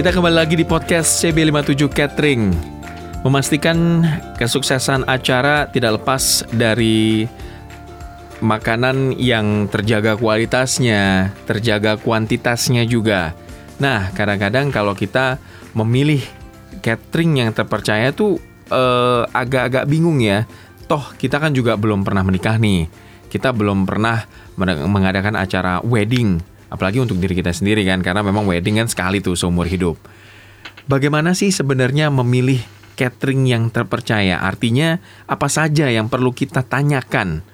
Kita kembali lagi di podcast CB57 Catering. Memastikan kesuksesan acara tidak lepas dari makanan yang terjaga kualitasnya, terjaga kuantitasnya juga. Nah, kadang-kadang kalau kita memilih catering yang terpercaya tuh eh, agak-agak bingung ya. Toh kita kan juga belum pernah menikah nih. Kita belum pernah mengadakan acara wedding, apalagi untuk diri kita sendiri kan karena memang wedding kan sekali tuh seumur hidup. Bagaimana sih sebenarnya memilih catering yang terpercaya? Artinya apa saja yang perlu kita tanyakan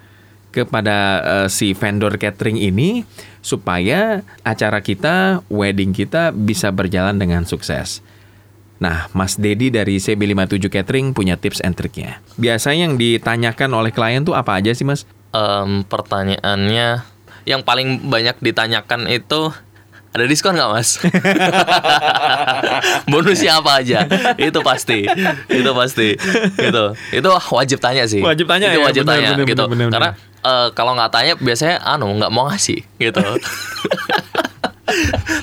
kepada uh, si vendor catering ini supaya acara kita, wedding kita bisa berjalan dengan sukses. Nah, Mas Dedi dari CB57 Catering punya tips and triknya. Biasanya yang ditanyakan oleh klien tuh apa aja sih, Mas? um, pertanyaannya yang paling banyak ditanyakan itu ada diskon nggak mas? Bonusnya apa aja? Itu pasti, itu pasti, gitu. Itu wajib tanya sih. Wajib tanya itu ya, wajib bener, tanya, bener, gitu. bener, bener, Karena eh, kalau nggak tanya biasanya anu nggak mau ngasih, gitu.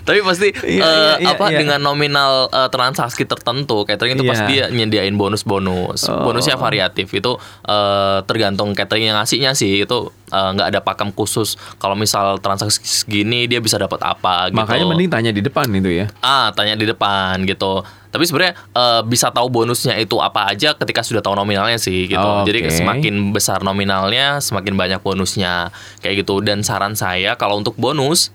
Tapi pasti Iya, eh, iya, apa iya. dengan nominal eh, transaksi tertentu catering itu Iya. pasti dia nyediain bonus-bonus. Oh. Bonusnya variatif itu eh, tergantung catering yang ngasihnya sih itu nggak ada pakem khusus. Kalau misal transaksi segini dia bisa dapat apa gitu. Makanya mending tanya di depan itu ya. ah tanya di depan gitu. Tapi sebenarnya eh, bisa tahu bonusnya itu apa aja ketika sudah tahu nominalnya sih gitu. Oke. Jadi semakin besar nominalnya, semakin banyak bonusnya kayak gitu. Dan saran saya kalau untuk bonus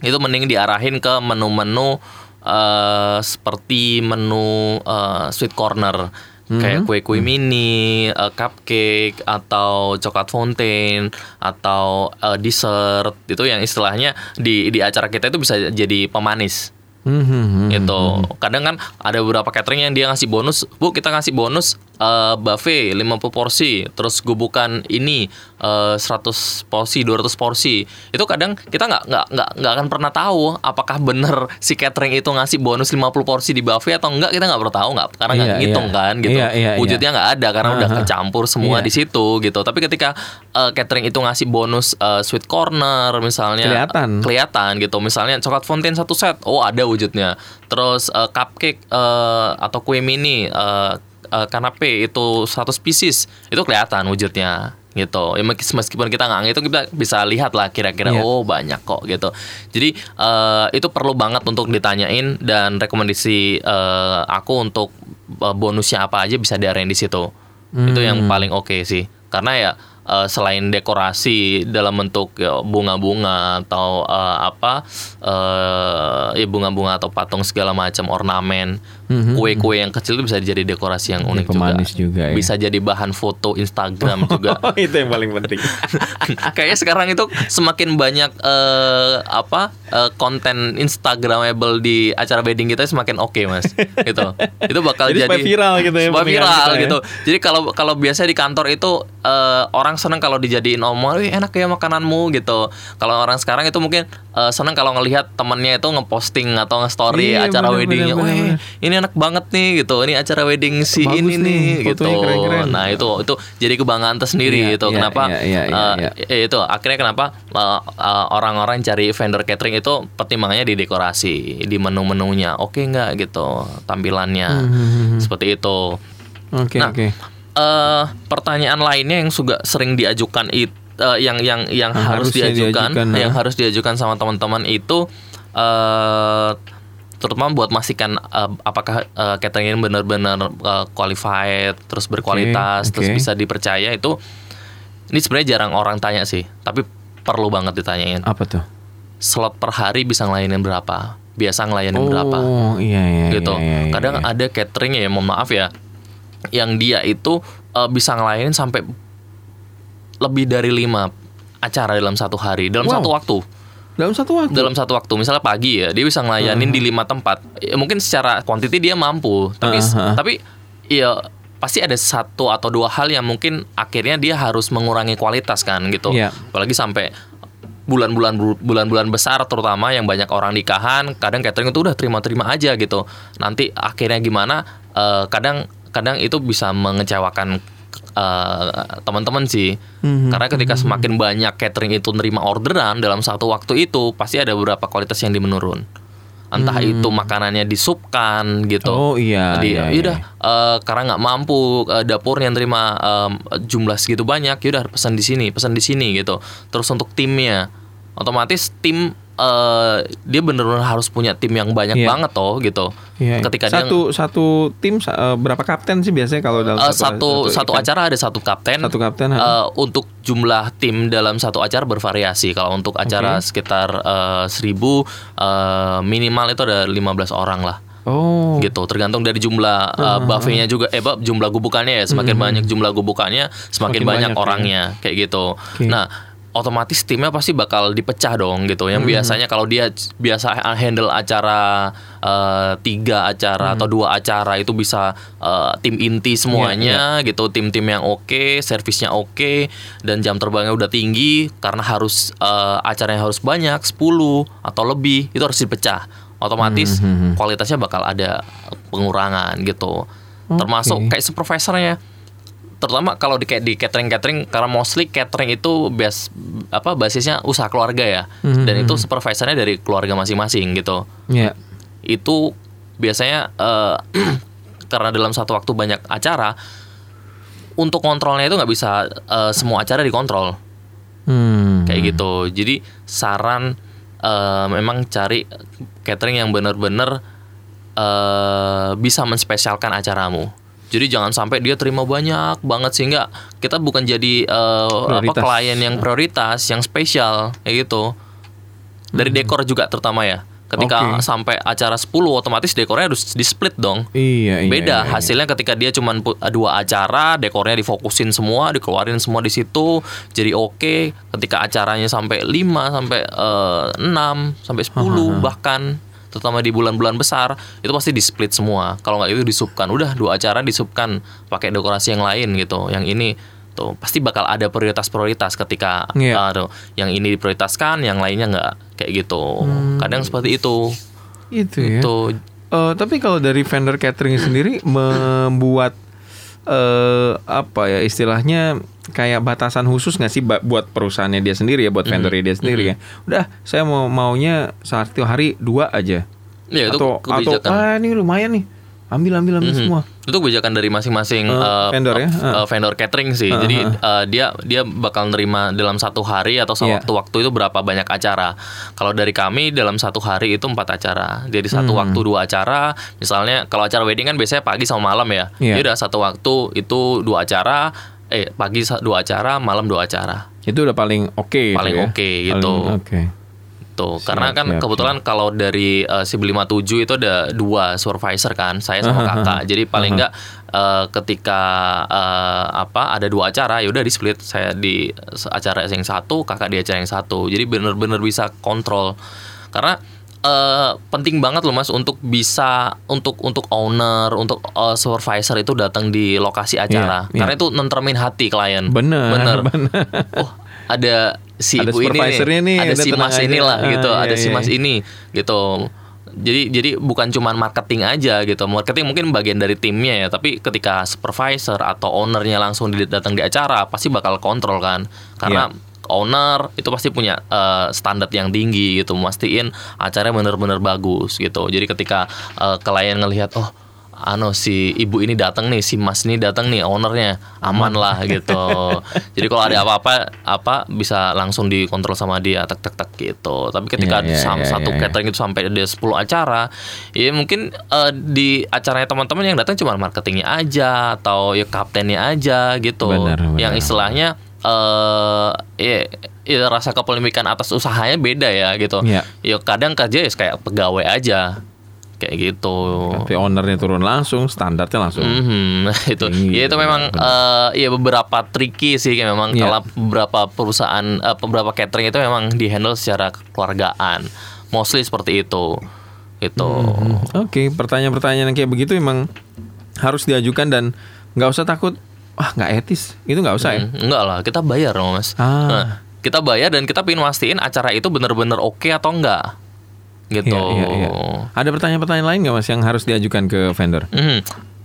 itu mending diarahin ke menu-menu eh, seperti menu eh, sweet corner. Kayak kue-kue mini, eh, cupcake atau coklat fountain atau eh, dessert. Itu yang istilahnya di di acara kita itu bisa jadi pemanis. Hmm, hmm, hmm. gitu. Kadang kan ada beberapa catering yang dia ngasih bonus, Bu, kita ngasih bonus eh, buffet 50 porsi, terus gubukan ini eh, 100 porsi, 200 porsi. Itu kadang kita nggak nggak nggak nggak akan pernah tahu apakah bener si catering itu ngasih bonus 50 porsi di buffet atau enggak, kita nggak pernah tahu nggak karena nggak Iya, ngitung iya. kan gitu. Iya, iya, iya. Wujudnya nggak ada karena udah Aha. kecampur semua Iya. di situ gitu. Tapi ketika eh, catering itu ngasih bonus eh, sweet corner misalnya Kelihatan. kelihatan gitu misalnya coklat fountain satu set oh ada wujudnya terus eh, cupcake eh, atau kue mini eh, eh, kanape itu satu spesies itu kelihatan wujudnya gitu. Ya mes- meskipun kita nggak ngitung kita bisa lihat lah kira-kira Iya. oh banyak kok gitu. Jadi eh, itu perlu banget untuk ditanyain dan rekomendasi eh, aku untuk eh, bonusnya apa aja bisa diarahin di situ. Itu yang paling oke sih. Karena ya eh, selain dekorasi dalam bentuk ya, bunga-bunga atau eh, apa eh ya bunga-bunga atau patung segala macam ornamen kue-kue yang kecil itu bisa jadi dekorasi yang unik juga. pemanis juga ya. bisa jadi bahan foto Instagram juga Oh, itu yang paling penting. kayaknya sekarang itu semakin banyak eh, apa eh, konten Instagramable di acara wedding kita semakin oke mas gitu itu bakal Jadi jadi, viral gitu ya, viral kita ya. gitu jadi kalau kalau biasa di kantor itu eh, orang seneng kalau dijadiin wih enak ya makananmu gitu kalau orang sekarang itu mungkin eh, seneng kalau ngelihat temennya itu ngeposting atau nge-story Iya, acara bener, weddingnya wih ini enak banget nih gitu ini acara wedding si Bagus ini nih, nih gitu fotonya keren-keren. nah itu itu jadi kebanggaan tersendiri Iya, gitu iya, kenapa iya, iya, iya, eh, iya. Ya, itu akhirnya kenapa uh, uh, orang-orang cari vendor catering itu pertimbangannya di dekorasi di menu-menunya oke nggak gitu tampilannya Hmm, seperti itu Oke, Nah, oke. eh pertanyaan lainnya yang juga sering diajukan itu yang yang yang Yang harus diajukan, diajukan, yang nah. harus diajukan sama teman-teman itu eh terutama buat memastikan eh, apakah eh, catering ini benar-benar eh, qualified terus berkualitas Oke, terus oke. bisa dipercaya itu ini sebenarnya jarang orang tanya sih tapi perlu banget ditanyain Apa tuh? slot per hari bisa ngelayanin berapa biasa ngelayanin berapa Oh, iya iya. gitu. iya, iya, Kadang iya. ada catering ya, mohon maaf ya, yang dia itu eh, bisa ngelayanin sampai lebih dari lima acara dalam satu hari, dalam Wow. satu waktu, dalam satu waktu. dalam satu waktu. Misalnya pagi ya, dia bisa ngelayanin di lima tempat. Ya, mungkin secara quantity dia mampu, tapi Uh-huh. tapi ya pasti ada satu atau dua hal yang mungkin akhirnya dia harus mengurangi kualitas kan gitu. Iya. Apalagi sampai bulan-bulan bulan-bulan besar terutama yang banyak orang nikahan kadang catering itu udah terima-terima aja gitu nanti akhirnya gimana eh, kadang kadang itu bisa mengecewakan eh, teman-teman sih Mhm. karena ketika semakin banyak catering itu nerima orderan dalam satu waktu itu pasti ada beberapa kualitas yang dimenurun entah itu makanannya disupkan gitu. Hmm. Oh, iya, Jadi iya, yaudah eh, karena nggak mampu eh, dapurnya nerima em, jumlah segitu banyak, yaudah pesan di sini, pesan di sini gitu. Terus untuk timnya, otomatis tim eh, dia bener-bener harus punya tim yang banyak Iya. banget toh gitu. Iya. Ketika dia satu satu tim eh, berapa kapten sih biasanya kalau dalam Eh, satu satu event? acara ada satu kapten. Satu kapten. Eh, untuk jumlah tim dalam satu acara bervariasi. Kalau untuk acara Oke. sekitar eh, seribu eh, minimal itu ada 15 orang lah. Oh. Gitu, tergantung dari jumlah uh, buffetnya juga, eh Bab, jumlah gubukannya ya. Semakin banyak jumlah gubukannya, semakin, Semakin banyak, banyak, ya. orangnya, kayak gitu. Oke. Nah, otomatis timnya pasti bakal dipecah dong gitu. Yang biasanya kalau dia biasa handle acara eh, tiga acara atau dua acara itu bisa eh, tim inti semuanya gitu, tim-tim yang oke, servisnya oke, dan jam terbangnya udah tinggi karena harus eh, acaranya harus banyak 10 atau lebih itu harus dipecah. Otomatis kualitasnya bakal ada pengurangan gitu. Termasuk kayak supervisornya terutama kalau di kayak di catering catering karena mostly catering itu base apa basisnya usaha keluarga ya. Dan itu supervisornya dari keluarga masing-masing gitu. Iya. itu biasanya eh, karena dalam satu waktu banyak acara untuk kontrolnya itu nggak bisa eh, semua acara dikontrol. Hmm. kayak gitu. Jadi saran eh, memang cari catering yang benar-benar eh, bisa menspesialkan acaramu jadi jangan sampai dia terima banyak banget sehingga kita bukan jadi eh, apa klien yang prioritas yang spesial kayak gitu dari dekor juga terutama ya ketika Hmm. Oke. sampai acara 10 otomatis dekornya harus di split dong Iya, iya. beda iya, iya. hasilnya ketika dia cuma dua acara dekornya difokusin semua dikeluarin semua di situ jadi oke ketika acaranya sampai 5 sampai eh, 6 sampai 10 bahkan terutama di bulan-bulan besar itu pasti di split semua. Kalau nggak itu disubkan udah dua acara disubkan pakai dekorasi yang lain gitu. Yang ini tuh pasti bakal ada prioritas-prioritas ketika Iya. eh, tuh, yang ini diprioritaskan yang lainnya nggak kayak gitu. Kadang seperti itu. Itu ya. itu Eh, tapi kalau dari vendor catering sendiri membuat eh apa ya istilahnya kayak batasan khusus nggak sih buat perusahaannya dia sendiri ya buat Mm-hmm. vendornya dia sendiri ya? Udah saya mau maunya satu hari dua aja. Ya itu atau atau kebijakan ah ini lumayan nih ambil ambil ambil Mhm. semua Itu kebijakan dari masing-masing Eh, eh, vendor ya? Eh. vendor catering sih. Eh, Jadi eh, dia dia bakal nerima dalam satu hari atau Iya. sewaktu-waktu itu berapa banyak acara. Kalau dari kami dalam satu hari itu empat acara. Jadi satu Hmm. waktu dua acara. Misalnya kalau acara wedding kan biasanya pagi sama malam ya. Iya. Jadi udah satu waktu itu dua acara. Eh pagi dua acara, malam dua acara. itu udah paling oke Paling itu ya. oke gitu. Paling oke Tuh, karena kan siap, kebetulan kalau dari eh, si 57 itu ada dua supervisor kan, saya sama kakak. Jadi paling enggak eh, ketika eh, apa ada dua acara ya udah di split saya di acara yang satu, kakak di acara yang satu. Jadi bener-bener bisa kontrol. Karena eh, penting banget loh Mas untuk bisa untuk untuk owner, untuk eh, supervisor itu datang di lokasi acara. Iya, iya. Karena itu nentermin hati klien. bener Bener. bener oh ada si Ada ibu ini supervisornya nih, ada si mas aja. inilah Ah, gitu, iya, ada si iya. mas ini gitu. Jadi jadi bukan cuman marketing aja gitu. Marketing mungkin bagian dari timnya ya, tapi ketika supervisor atau ownernya langsung datang di acara pasti bakal kontrol kan. Karena Iya. owner itu pasti punya eh, standar yang tinggi gitu, mastiin acaranya bener-bener bagus gitu. Jadi ketika eh, klien ngelihat oh ano si ibu ini datang nih, si mas ini datang nih, ownernya aman lah gitu. Jadi kalau ada apa-apa apa bisa langsung dikontrol sama dia tek tek tek gitu. Tapi ketika iya, sam- iya, satu iya, iya. catering itu sampai ada 10 acara, ya mungkin eh, di acaranya teman-teman yang datang cuma marketingnya aja atau ya kaptennya aja gitu. Benar, benar. Yang istilahnya eh ya, ya rasa kepemilikan atas usahanya beda ya gitu. Iya. Ya kadang kerja ya kayak pegawai aja. Kayak gitu. tapi ownernya turun langsung standarnya langsung Mhm, itu Tinggi, ya itu memang eh, ya beberapa tricky sih kayak memang Iya. kalau beberapa perusahaan eh, beberapa catering itu memang dihandle secara kekeluargaan mostly seperti itu gitu Hmm, Oke, pertanyaan-pertanyaan yang kayak begitu emang harus diajukan dan nggak usah takut. Wah, nggak etis. Itu nggak usah ya. Hmm, enggak lah kita bayar loh mas Ah. Nah, kita bayar dan kita pengen mastiin acara itu bener-bener oke atau enggak gitu Iya, iya, iya. Ada pertanyaan-pertanyaan lain nggak mas yang harus diajukan ke vendor? Mhm.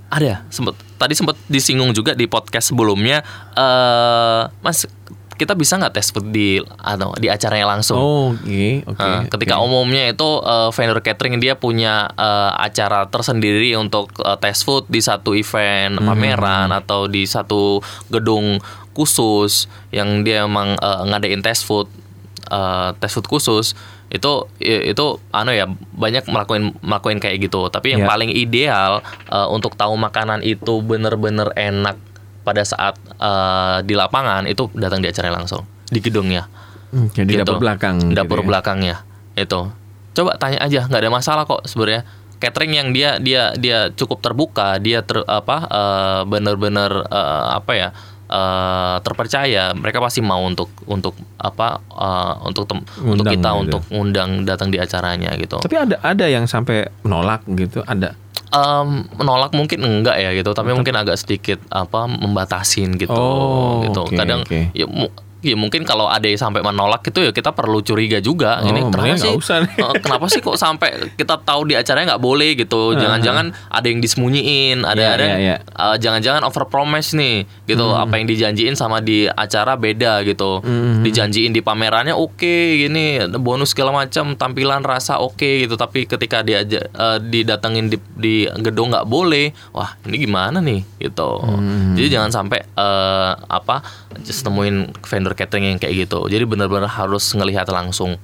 Ada, sempet, tadi sempat disinggung juga di podcast sebelumnya, eh Mas, kita bisa nggak tes food di atau di acaranya langsung. Oh, oke, oke. Nah, ketika oke. umumnya itu eh, vendor catering dia punya eh, acara tersendiri untuk eh, test food di satu event Hmm. pameran atau di satu gedung khusus yang dia emang eh, ngadain test food eh, test food khusus itu itu anu ya banyak melakukan melakukan kayak gitu tapi yang Ya. paling ideal eh, untuk tahu makanan itu bener-bener enak pada saat eh, di lapangan itu datang di acara langsung di gedungnya Hmm, jadi gitu. dapur belakang. gitu dapur ya. belakangnya itu coba tanya aja nggak ada masalah kok sebenarnya catering yang dia dia dia cukup terbuka dia ter apa eh, bener-bener eh, apa ya eh, terpercaya mereka pasti mau untuk untuk apa eh, untuk tem- untuk kita gitu. untuk undang datang di acaranya gitu Tapi ada ada yang sampai menolak gitu, ada. Em, menolak mungkin enggak ya gitu tapi mungkin agak sedikit apa membatasin gitu Oh, gitu oke, kadang oke. ya, ya mungkin kalau ada yang sampai menolak itu ya kita perlu curiga juga Oh, ini kenapa sih usah nih. eh, kenapa sih kok sampai kita tahu di acaranya nggak boleh gitu jangan-jangan ada yang disembunyiin ada Iya, ada iya, iya. eh, jangan-jangan over promise nih gitu Hmm. apa yang dijanjiin sama di acara beda gitu Hmm. dijanjiin di pamerannya oke gini bonus segala macam tampilan rasa oke gitu tapi ketika dia didatengin di, di gedung nggak boleh wah ini gimana nih gitu Hmm. jadi jangan sampai eh, apa just nemuin vendor catering yang kayak gitu jadi benar-benar harus ngelihat langsung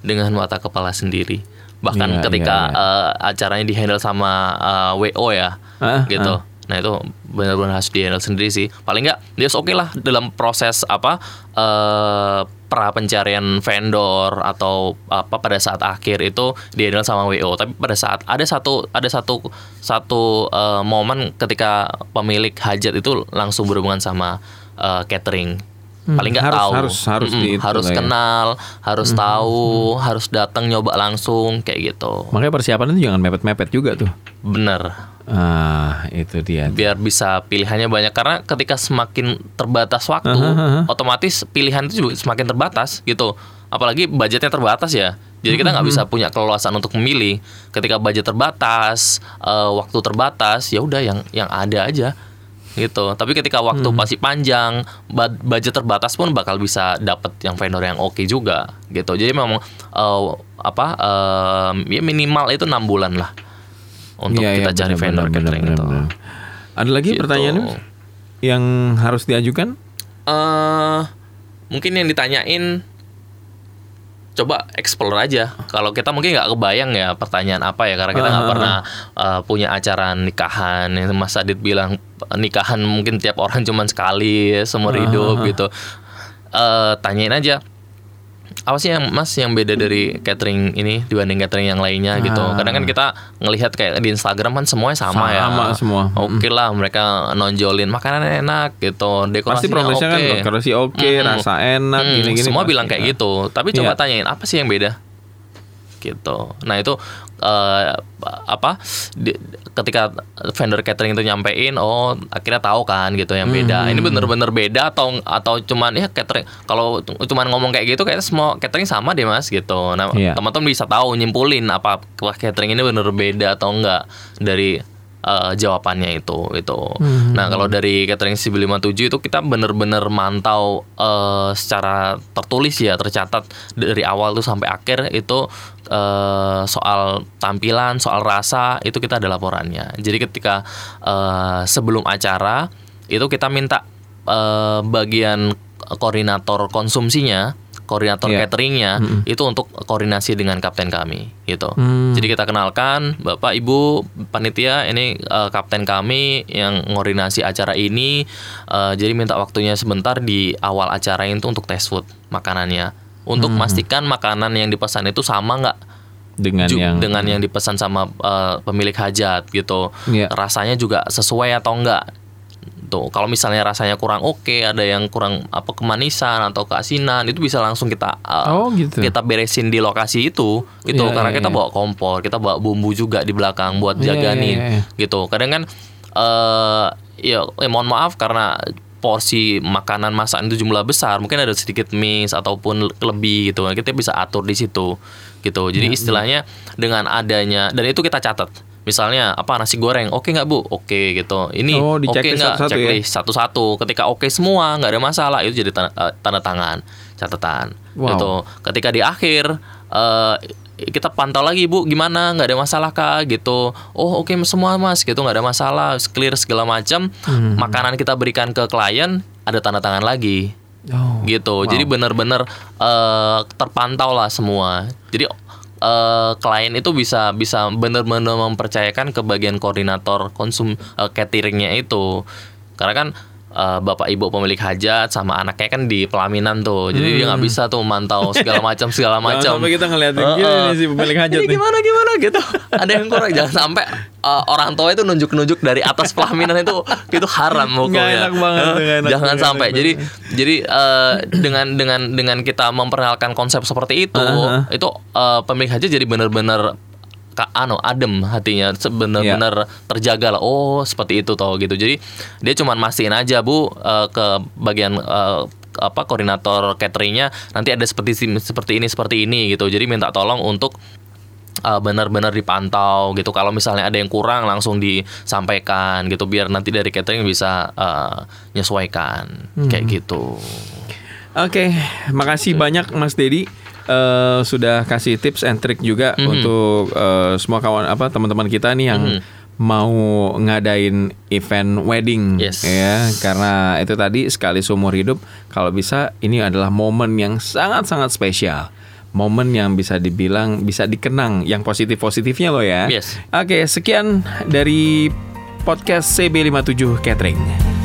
dengan mata kepala sendiri bahkan Iya, ketika iya, eh, acaranya di handle sama eh, WO ya Ah, gitu ah. Nah itu benar-benar harus di handle sendiri sih. Paling nggak dia oke lah dalam proses apa eh pra pencarian vendor atau apa pada saat akhir itu di handle sama WO. Tapi pada saat ada satu ada satu satu eh, momen ketika pemilik hajat itu langsung berhubungan sama eh, catering. Hmm, Paling nggak tahu harus- harus di itu harus ya. kenal, harus tahu, harus datang nyoba langsung kayak gitu. Makanya persiapan itu jangan mepet-mepet juga tuh. Bener. Ah, itu dia. biar bisa pilihannya banyak karena ketika semakin terbatas waktu Aha, aha. otomatis pilihan itu juga semakin terbatas gitu apalagi budgetnya terbatas ya jadi kita nggak bisa punya keleluasan untuk memilih ketika budget terbatas eh, waktu terbatas ya udah yang yang ada aja gitu tapi ketika waktu masih panjang budget terbatas pun bakal bisa dapet yang vendor yang oke juga gitu jadi memang eh, apa eh, ya minimal itu enam bulan lah untuk Iya, kita iya, cari benar, vendor benar, catering benar, itu benar. Ada lagi Gitu. pertanyaan yang harus diajukan? eh mungkin yang ditanyain coba explore aja. Kalau kita mungkin nggak kebayang ya pertanyaan apa ya karena kita nggak ah, pernah eh, punya acara nikahan. Mas Adit bilang nikahan mungkin tiap orang cuman sekali ya, seumur Ah, hidup gitu. Eh tanyain aja apa sih yang Mas yang beda dari catering ini dibanding catering yang lainnya gitu. Ah. Kadang kan kita ngelihat kayak di Instagram kan semuanya sama, ya. Sama semua. Oke lah mereka nonjolin makanan enak gitu, dekorasinya Pasti promesnya kan oke. dekorasi oke, Mm-mm. rasa enak, Hmm, gini-gini. semua pasti. bilang kayak gitu. Tapi coba Iya. tanyain apa sih yang beda? Gitu. Nah itu eh, apa? di- ketika vendor catering itu nyampein, oh akhirnya tahu kan gitu yang beda. Hmm. Ini bener-bener beda atau atau cuman ya catering kalau cuman ngomong kayak gitu kayaknya semua catering sama deh mas gitu. Nah Iya. teman-teman bisa tahu nyimpulin apa catering ini bener beda atau enggak dari eh, jawabannya itu itu. Hmm. Nah kalau dari catering CB57 itu kita bener-bener mantau eh, secara tertulis ya tercatat dari awal tuh sampai akhir itu eh, soal tampilan, soal rasa itu kita ada laporannya. Jadi ketika eh, sebelum acara itu kita minta eh, bagian koordinator konsumsinya, koordinator Iya. cateringnya itu untuk koordinasi dengan kapten kami gitu. Hmm. Jadi kita kenalkan Bapak Ibu panitia ini eh, kapten kami yang koordinasi acara ini. Eh, jadi minta waktunya sebentar di awal acara itu untuk test food makanannya untuk memastikan makanan yang dipesan itu sama nggak dengan ju- yang dengan yang dipesan sama eh, pemilik hajat gitu. Iya. Rasanya juga sesuai atau enggak. Tuh, kalau misalnya rasanya kurang oke, ada yang kurang apa kemanisan atau keasinan, itu bisa langsung kita eh, Oh, gitu. kita beresin di lokasi itu gitu Iya, karena iya, kita iya. bawa kompor, kita bawa bumbu juga di belakang buat Iya, iya, iya. gitu. Kadang kan eh ya eh, mohon maaf karena porsi makanan masakan itu jumlah besar, mungkin ada sedikit miss ataupun lebih gitu. Kita bisa atur di situ gitu. Jadi Iya, istilahnya dengan adanya dan itu kita catat misalnya apa nasi goreng? Oke nggak bu? Oke gitu. Ini Oh, oke checklist nggak? ya? checklist satu-satu. Ketika oke semua nggak ada masalah. Itu jadi tanda, eh, tanda tangan catatan. Wow. gitu. Ketika di akhir eh, kita pantau lagi bu gimana? Nggak ada masalah kak? Gitu. Oh oke semua mas. Gitu nggak ada masalah clear segala macam Hmm. makanan kita berikan ke klien ada tanda tangan lagi. Oh. gitu. Jadi benar-benar eh, terpantau lah semua. Jadi eh, klien itu bisa bisa benar-benar mempercayakan ke bagian koordinator konsum eh, cateringnya itu. Karena kan eh, bapak ibu pemilik hajat sama anaknya kan di pelaminan tuh jadi dia nggak bisa tuh memantau segala macam segala Hmm. Macam sampai kita ngeliatin gini eh. nih si pemilik hajat Ini nih. gimana gimana gitu ada yang kurang jangan sampai eh, orang tua itu nunjuk-nunjuk dari atas pelaminan itu itu haram pokoknya enak banget, nggak enak, jangan nggak sampai enak jadi jadi eh, dengan dengan dengan kita memperkenalkan konsep seperti itu Uh-huh. itu eh, pemilik haji jadi benar-benar ano adem hatinya benar-benar terjaga lah. Oh seperti itu toh gitu. Jadi dia cuman mastiin aja bu eh, ke bagian eh, apa koordinator cateringnya nanti ada seperti seperti ini seperti ini gitu. Jadi minta tolong untuk uh, benar-benar dipantau gitu. Kalau misalnya ada yang kurang langsung disampaikan gitu. Biar nanti dari catering bisa uh, menyesuaikan kayak gitu. Oke, makasih banyak Mas Dedi eh, sudah kasih tips and trick juga Mhm. untuk eh, semua kawan apa teman-teman kita nih yang Mhm. mau ngadain event wedding Yes. ya karena itu tadi sekali seumur hidup kalau bisa ini adalah momen yang sangat-sangat spesial. Momen yang bisa dibilang bisa dikenang yang positif-positifnya loh ya. Yes. Oke, sekian dari podcast CB57 Catering.